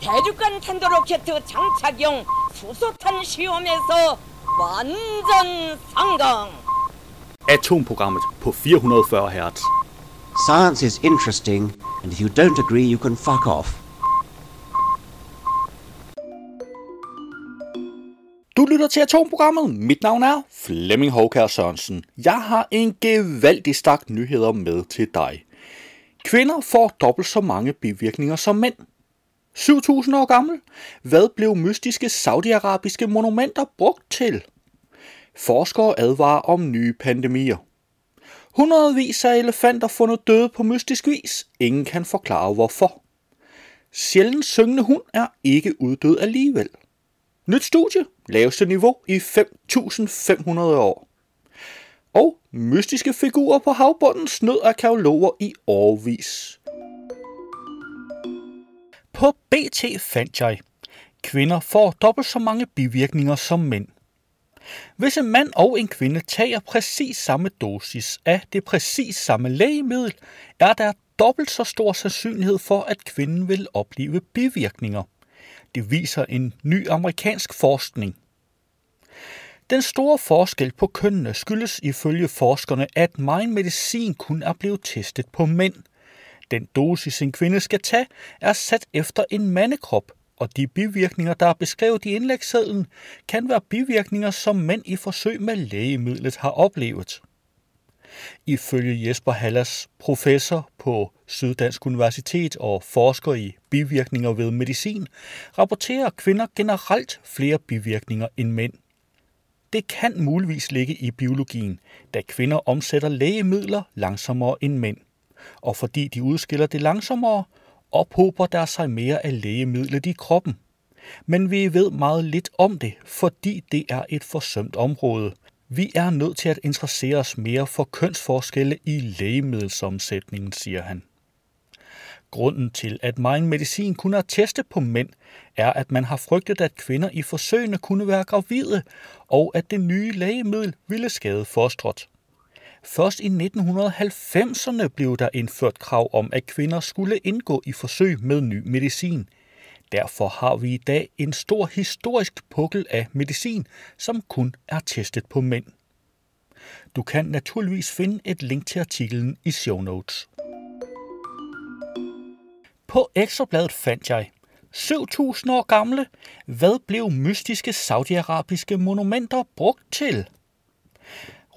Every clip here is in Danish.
대륙간 탄도로켓 장착용 수소탄 시험에서 완전 성공. Atomprogrammet på 440 Hz. Science is interesting, and if you don't agree, you can fuck off. Du lytter til Atomprogrammet. Mit navn er Flemming Håkær Sørensen. Jeg har en gevaldig stak nyheder med til dig. Kvinder får dobbelt så mange bivirkninger som mænd. 7000 år gammel. Hvad blev mystiske saudiarabiske monumenter brugt til? Forskere advarer om nye pandemier. Hundredvis af elefanter fundet døde på mystisk vis. Ingen kan forklare hvorfor. Sjældent syngende hund er ikke uddød alligevel. Nyt studie. Laveste niveau i 5.500 år. Og mystiske figurer på havbunden snød arkeologer i årvis. På BT fandt jeg, kvinder får dobbelt så mange bivirkninger som mænd. Hvis en mand og en kvinde tager præcis samme dosis af det præcis samme lægemiddel, er der dobbelt så stor sandsynlighed for, at kvinden vil opleve bivirkninger. Det viser en ny amerikansk forskning. Den store forskel på kønnene skyldes ifølge forskerne, at meget medicin kun er blevet testet på mænd. Den dosis en kvinde skal tage er sat efter en mandekrop, og de bivirkninger, der er beskrevet i indlægssedlen, kan være bivirkninger, som mænd i forsøg med lægemidlet har oplevet. Ifølge Jesper Hallas, professor på Syddansk Universitet og forsker i bivirkninger ved medicin, rapporterer kvinder generelt flere bivirkninger end mænd. Det kan muligvis ligge i biologien, da kvinder omsætter lægemidler langsommere end mænd. Og fordi de udskiller det langsommere, ophober der sig mere af lægemidlet i kroppen. Men vi ved meget lidt om det, fordi det er et forsømt område. Vi er nødt til at interessere os mere for kønsforskelle i lægemiddelsomsætningen, siger han. Grunden til, at meget medicin kun er testet på mænd, er, at man har frygtet, at kvinder i forsøgene kunne være gravide, og at det nye lægemiddel ville skade fostret. Først i 1990'erne blev der indført krav om, at kvinder skulle indgå i forsøg med ny medicin. Derfor har vi i dag en stor historisk pukkel af medicin, som kun er testet på mænd. Du kan naturligvis finde et link til artiklen i show notes. På Ekstrabladet fandt jeg 7000 år gamle. Hvad blev mystiske saudiarabiske monumenter brugt til?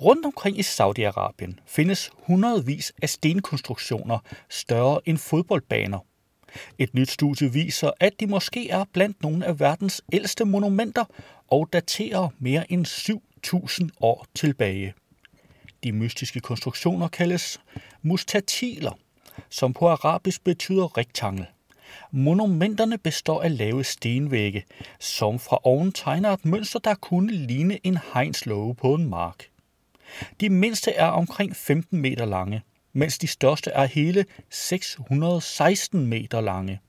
Rundt omkring i Saudi-Arabien findes hundredvis af stenkonstruktioner større end fodboldbaner. Et nyt studie viser, at de måske er blandt nogle af verdens ældste monumenter og daterer mere end 7000 år tilbage. De mystiske konstruktioner kaldes mustatiler, som på arabisk betyder rektangel. Monumenterne består af lave stenvægge, som fra oven tegner et mønster, der kunne ligne en hegnslåge på en mark. De mindste er omkring 15 meter lange, mens de største er hele 616 meter lange.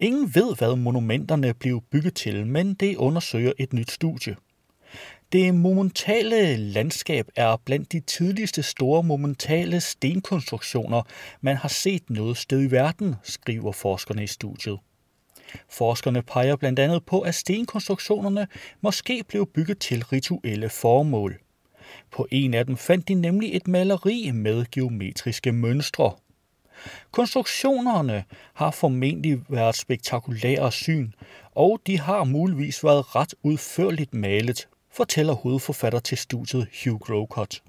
Ingen ved, hvad monumenterne blev bygget til, men det undersøger et nyt studie. Det monumentale landskab er blandt de tidligste store monumentale stenkonstruktioner, man har set noget sted i verden, skriver forskerne i studiet. Forskerne peger blandt andet på, at stenkonstruktionerne måske blev bygget til rituelle formål. På en af dem fandt de nemlig et maleri med geometriske mønstre. Konstruktionerne har formentlig været spektakulære syn, og de har muligvis været ret udførligt malet, fortæller hovedforfatter til studiet Hugh Grocott.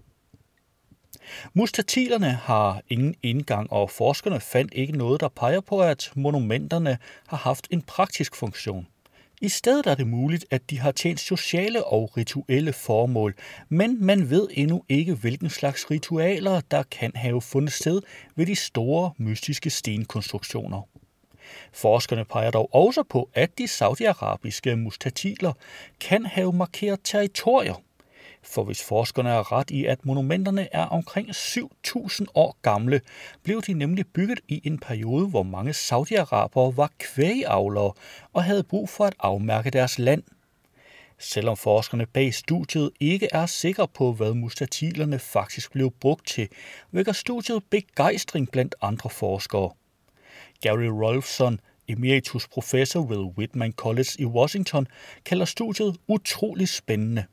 Mustatilerne har ingen indgang, og forskerne fandt ikke noget, der peger på, at monumenterne har haft en praktisk funktion. I stedet er det muligt, at de har tjent sociale og rituelle formål, men man ved endnu ikke, hvilken slags ritualer, der kan have fundet sted ved de store mystiske stenkonstruktioner. Forskerne peger dog også på, at de saudiarabiske mustatiler kan have markeret territorier. For hvis forskerne er ret i, at monumenterne er omkring 7.000 år gamle, blev de nemlig bygget i en periode, hvor mange saudiarabere var kvægavlere og havde brug for at afmærke deres land. Selvom forskerne bag studiet ikke er sikre på, hvad mustatilerne faktisk blev brugt til, vækker studiet begejstring blandt andre forskere. Gary Rolfson, emeritus professor ved Whitman College i Washington, kalder studiet utrolig spændende.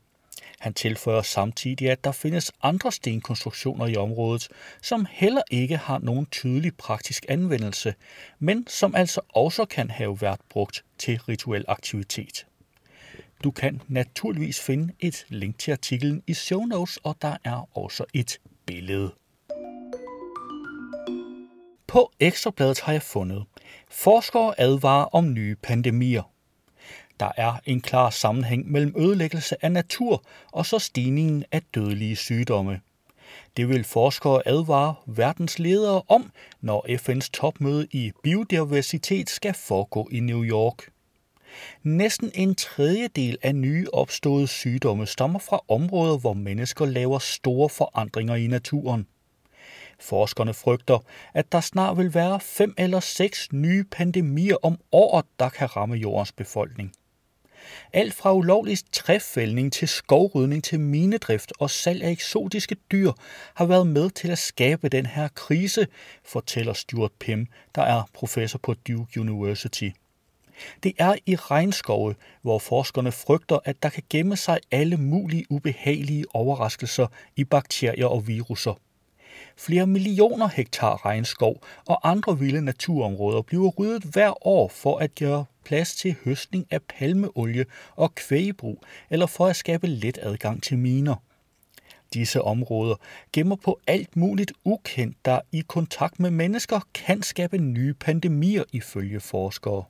Han tilføjer samtidig, at der findes andre stenkonstruktioner i området, som heller ikke har nogen tydelig praktisk anvendelse, men som altså også kan have været brugt til rituel aktivitet. Du kan naturligvis finde et link til artiklen i show notes, og der er også et billede. På Ekstrabladet har jeg fundet, forskere advarer om nye pandemier. Der er en klar sammenhæng mellem ødelæggelse af natur og så stigningen af dødelige sygdomme. Det vil forskere advare verdens ledere om, når FN's topmøde i biodiversitet skal foregå i New York. Næsten en tredjedel af nye opståede sygdomme stammer fra områder, hvor mennesker laver store forandringer i naturen. Forskerne frygter, at der snart vil være fem eller seks nye pandemier om året, der kan ramme jordens befolkning. Alt fra ulovlig træfældning til skovrydning til minedrift og salg af eksotiske dyr har været med til at skabe den her krise, fortæller Stuart Pym, der er professor på Duke University. Det er i regnskove, hvor forskerne frygter, at der kan gemme sig alle mulige ubehagelige overraskelser i bakterier og viruser. Flere millioner hektar regnskov og andre vilde naturområder bliver ryddet hver år for at gøre plads til høstning af palmeolie og kvægebrug, eller for at skabe let adgang til miner. Disse områder gemmer på alt muligt ukendt, der i kontakt med mennesker kan skabe nye pandemier ifølge forskere.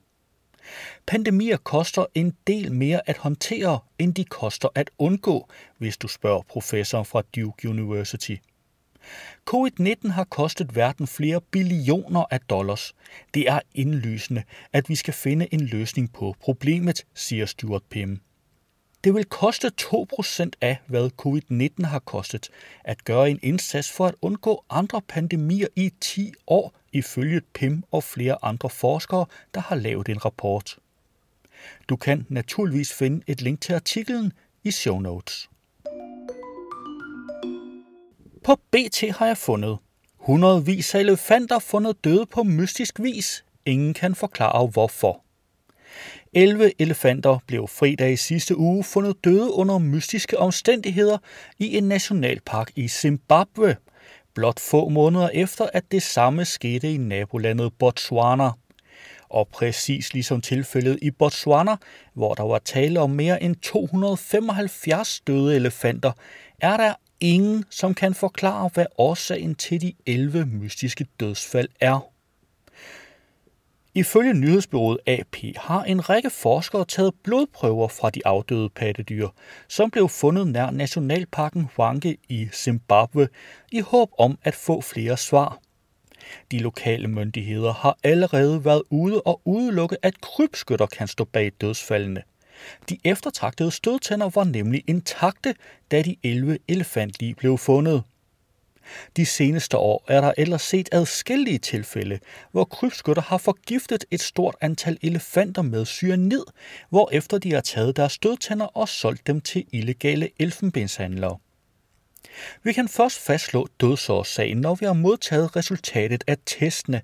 Pandemier koster en del mere at håndtere, end de koster at undgå, hvis du spørger professoren fra Duke University. Covid-19 har kostet verden flere billioner af dollars. Det er indlysende, at vi skal finde en løsning på problemet, siger Stuart Pym. Det vil koste 2% af, hvad covid-19 har kostet, at gøre en indsats for at undgå andre pandemier i 10 år, ifølge Pim og flere andre forskere, der har lavet en rapport. Du kan naturligvis finde et link til artiklen i show notes. På BT har jeg fundet hundredvis af elefanter fundet døde på mystisk vis. Ingen kan forklare hvorfor. 11 elefanter blev fredag i sidste uge fundet døde under mystiske omstændigheder i en nationalpark i Zimbabwe, blot få måneder efter, at det samme skete i nabolandet Botswana. Og præcis ligesom tilfældet i Botswana, hvor der var tale om mere end 275 døde elefanter, er der ingen, som kan forklare, hvad årsagen til de 11 mystiske dødsfald er. Ifølge nyhedsbyrået AP har en række forskere taget blodprøver fra de afdøde pattedyr, som blev fundet nær nationalparken Hwange i Zimbabwe, i håb om at få flere svar. De lokale myndigheder har allerede været ude og udelukke, at krybskytter kan stå bag dødsfaldene. De eftertragtede stødtænder var nemlig intakte, da de 11 elefantlige blev fundet. De seneste år er der ellers set adskillige tilfælde, hvor krybskytter har forgiftet et stort antal elefanter med cyanid, hvor efter de har taget deres stødtænder og solgt dem til illegale elfenbenshandlere. Vi kan først fastslå dødsårsagen, når vi har modtaget resultatet af testene,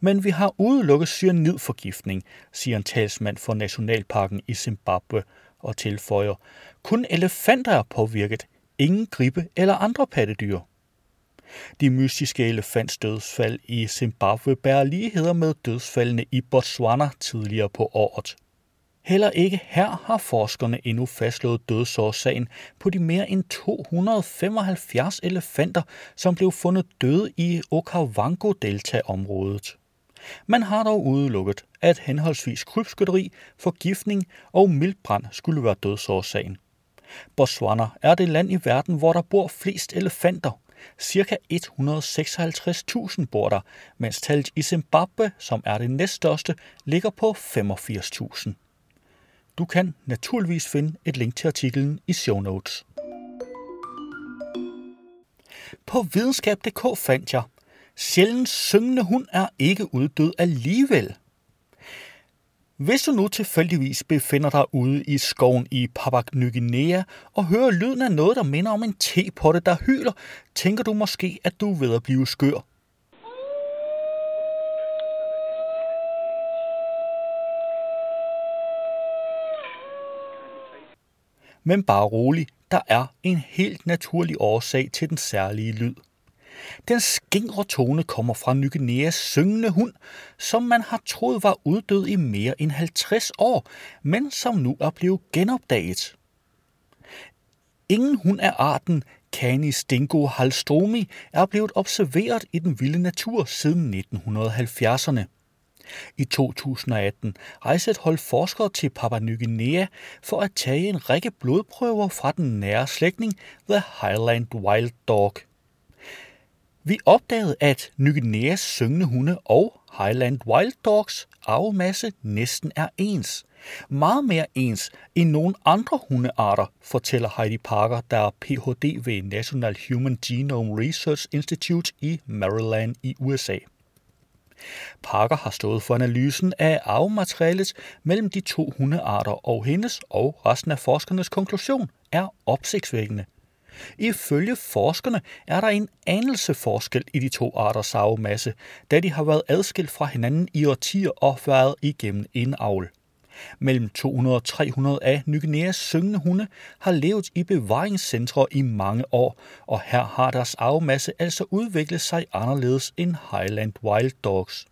men vi har udelukket cyanidforgiftning, siger en talsmand for Nationalparken i Zimbabwe og tilføjer. Kun elefanter er påvirket, ingen gribe eller andre pattedyr. De mystiske elefantsdødsfald i Zimbabwe bærer ligheder med dødsfaldene i Botswana tidligere på året. Heller ikke her har forskerne endnu fastslået dødsårsagen på de mere end 275 elefanter, som blev fundet døde i Okavango-deltaområdet. Man har dog udelukket, at henholdsvis krybskytteri, forgiftning og mildbrand skulle være dødsårsagen. Botswana er det land i verden, hvor der bor flest elefanter, Cirka 156.000 bor der, mens tallet i Zimbabwe, som er det næststørste, ligger på 85.000. Du kan naturligvis finde et link til artiklen i show notes. På videnskab.dk fandt jeg, sjældent syngende hund er ikke uddød alligevel – hvis du nu tilfældigvis befinder dig ude i skoven i Papua Ny Guinea og hører lyden af noget, der minder om en tepotte, der hyler, tænker du måske, at du er ved at blive skør. Men bare rolig, der er en helt naturlig årsag til den særlige lyd. Den skingre tone kommer fra Ny Guineas syngende hund, som man har troet var uddød i mere end 50 år, men som nu er blevet genopdaget. Ingen hund af arten Canis dingo halstromi er blevet observeret i den vilde natur siden 1970'erne. I 2018 rejste et hold forskere til Papua Ny Guinea for at tage en række blodprøver fra den nære slægtning The Highland Wild Dog. Vi opdagede, at Ny Guineas syngende hunde og Highland Wild Dogs arvemasse næsten er ens. Meget mere ens end nogle andre hundearter, fortæller Heidi Parker, der er Ph.D. ved National Human Genome Research Institute i Maryland i USA. Parker har stået for analysen af arvematerialet mellem de to hundearter, og hendes og resten af forskernes konklusion er opsigtsvækkende. Ifølge forskerne er der en anelse forskel i de to arters arvemasse, da de har været adskilt fra hinanden i årtier og været igennem indavl. Mellem 200 og 300 af Ny Guineas syngende hunde har levet i bevaringscentre i mange år, og her har deres arvemasse altså udviklet sig anderledes end Highland Wild Dogs.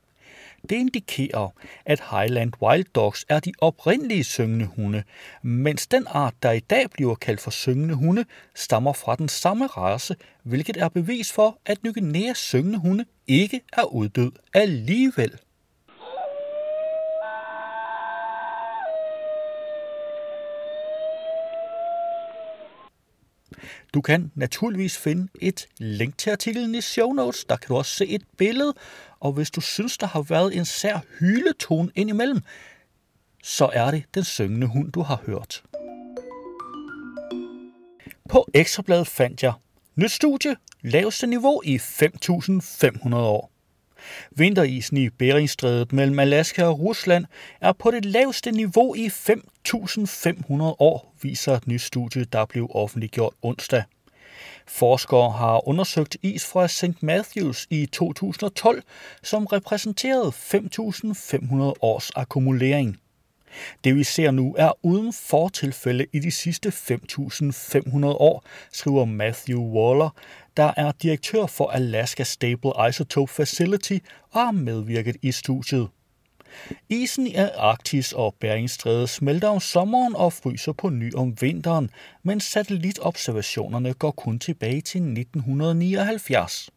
Det indikerer, at Highland Wild Dogs er de oprindelige syngende hunde, mens den art, der i dag bliver kaldt for syngende hunde, stammer fra den samme race, hvilket er bevis for, at Ny Guineas syngende hunde ikke er uddød alligevel. Du kan naturligvis finde et link til artiklen i show notes. Der kan du også se et billede. Og hvis du synes, der har været en sær hyletone indimellem, så er det den syngende hund, du har hørt. På Ekstrabladet fandt jeg nyt studie, laveste niveau i 5.500 år. Vinterisen i Beringstrædet mellem Alaska og Rusland er på det laveste niveau i 5.500 år, viser et nyt studie, der blev offentliggjort onsdag. Forskere har undersøgt is fra St. Matthews i 2012, som repræsenterede 5.500 års akkumulering. Det vi ser nu er uden fortilfælde i de sidste 5.500 år, skriver Matthew Waller, der er direktør for Alaska Stable Isotope Facility og har medvirket i studiet. Isen i Arktis og Beringstrædet smelter om sommeren og fryser på ny om vinteren, men satellitobservationerne går kun tilbage til 1979.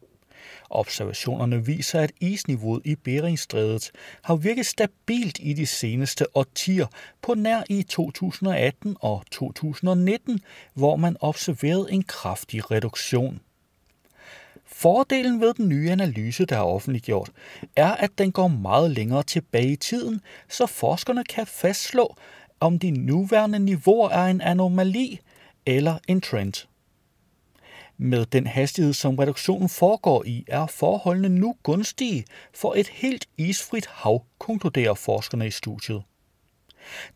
Observationerne viser, at isniveauet i Beringstrædet har virket stabilt i de seneste årtier på nær i 2018 og 2019, hvor man observerede en kraftig reduktion. Fordelen ved den nye analyse, der er offentliggjort, er, at den går meget længere tilbage i tiden, så forskerne kan fastslå, om de nuværende niveauer er en anomali eller en trend. Med den hastighed, som reduktionen foregår i, er forholdene nu gunstige for et helt isfrit hav, konkluderer forskerne i studiet.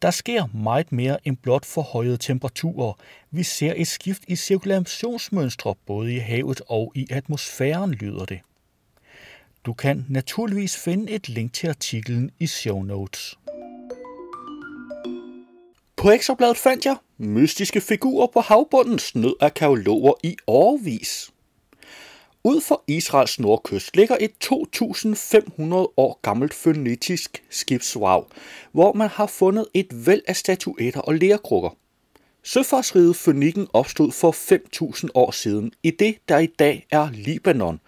Der sker meget mere end blot forhøjede temperaturer. Vi ser et skift i cirkulationsmønstre både i havet og i atmosfæren, lyder det. Du kan naturligvis finde et link til artiklen i show notes. På ekstrabladet fandt jeg mystiske figurer på havbunden snød af kaologer i årvis. Ud for Israels nordkyst ligger et 2500 år gammelt fønitisk skibsvrag, hvor man har fundet et væld af statuetter og lerkrukker. Søfartsriget Fønikken opstod for 5.000 år siden i det, der i dag er Libanon,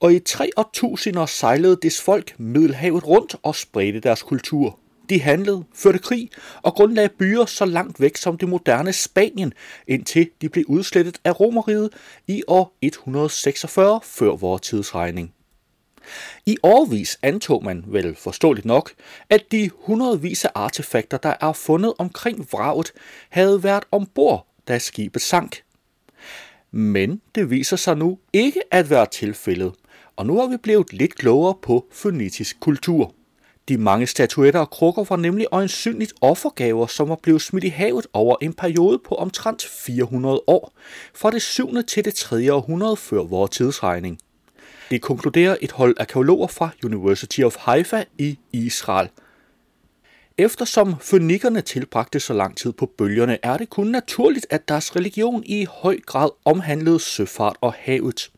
og i 3000 år sejlede des folk Middelhavet rundt og spredte deres kultur. De handlede, førte krig og grundlagde byer så langt væk som det moderne Spanien, indtil de blev udslettet af Romeriet i år 146 før vores tidsregning. I årvis antog man vel forståeligt nok, at de hundredvis af artefakter, der er fundet omkring vraget, havde været ombord, da skibet sank. Men det viser sig nu ikke at være tilfældet, og nu er vi blevet lidt klogere på fønitisk kultur. De mange statuetter og krukker var nemlig øjensynligt offergaver, som var blevet smidt i havet over en periode på omtrent 400 år, fra det 7. til det 3. århundrede før vores tidsregning. Det konkluderer et hold arkeologer fra University of Haifa i Israel. Eftersom fønikkerne tilbragte så lang tid på bølgerne, er det kun naturligt, at deres religion i høj grad omhandlede søfart og havet.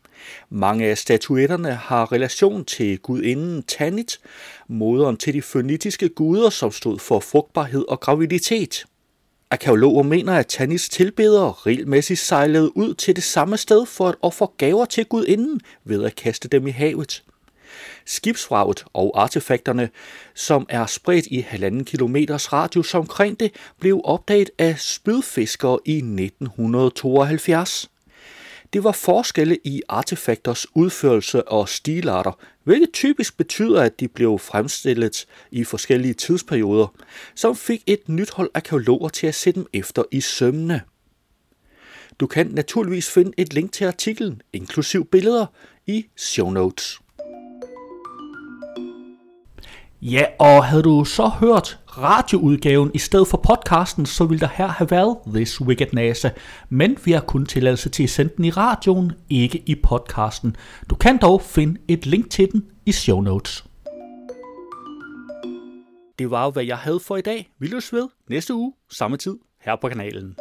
Mange af statuetterne har relation til gudinden Tanit, moderen til de fønitiske guder, som stod for frugtbarhed og graviditet. Arkeologer mener, at Tanits tilbedere regelmæssigt sejlede ud til det samme sted for at ofre gaver til gudinden ved at kaste dem i havet. Skibsvraget og artefakterne, som er spredt i halvanden kilometers radius omkring det, blev opdaget af spydfiskere i 1972. Det var forskelle i artefakters udførelse og stilarter, hvilket typisk betyder, at de blev fremstillet i forskellige tidsperioder, som fik et nyt hold arkeologer til at se dem efter i sømne. Du kan naturligvis finde et link til artiklen, inklusiv billeder, i show notes. Ja, og havde du så hørt radioudgaven i stedet for podcasten, så ville der her have været This Wicked NASA. Men vi har kun tilladelse til at sende den i radioen, ikke i podcasten. Du kan dog finde et link til den i show notes. Det var jo, hvad jeg havde for i dag. Vi løs ved næste uge, samme tid, her på kanalen.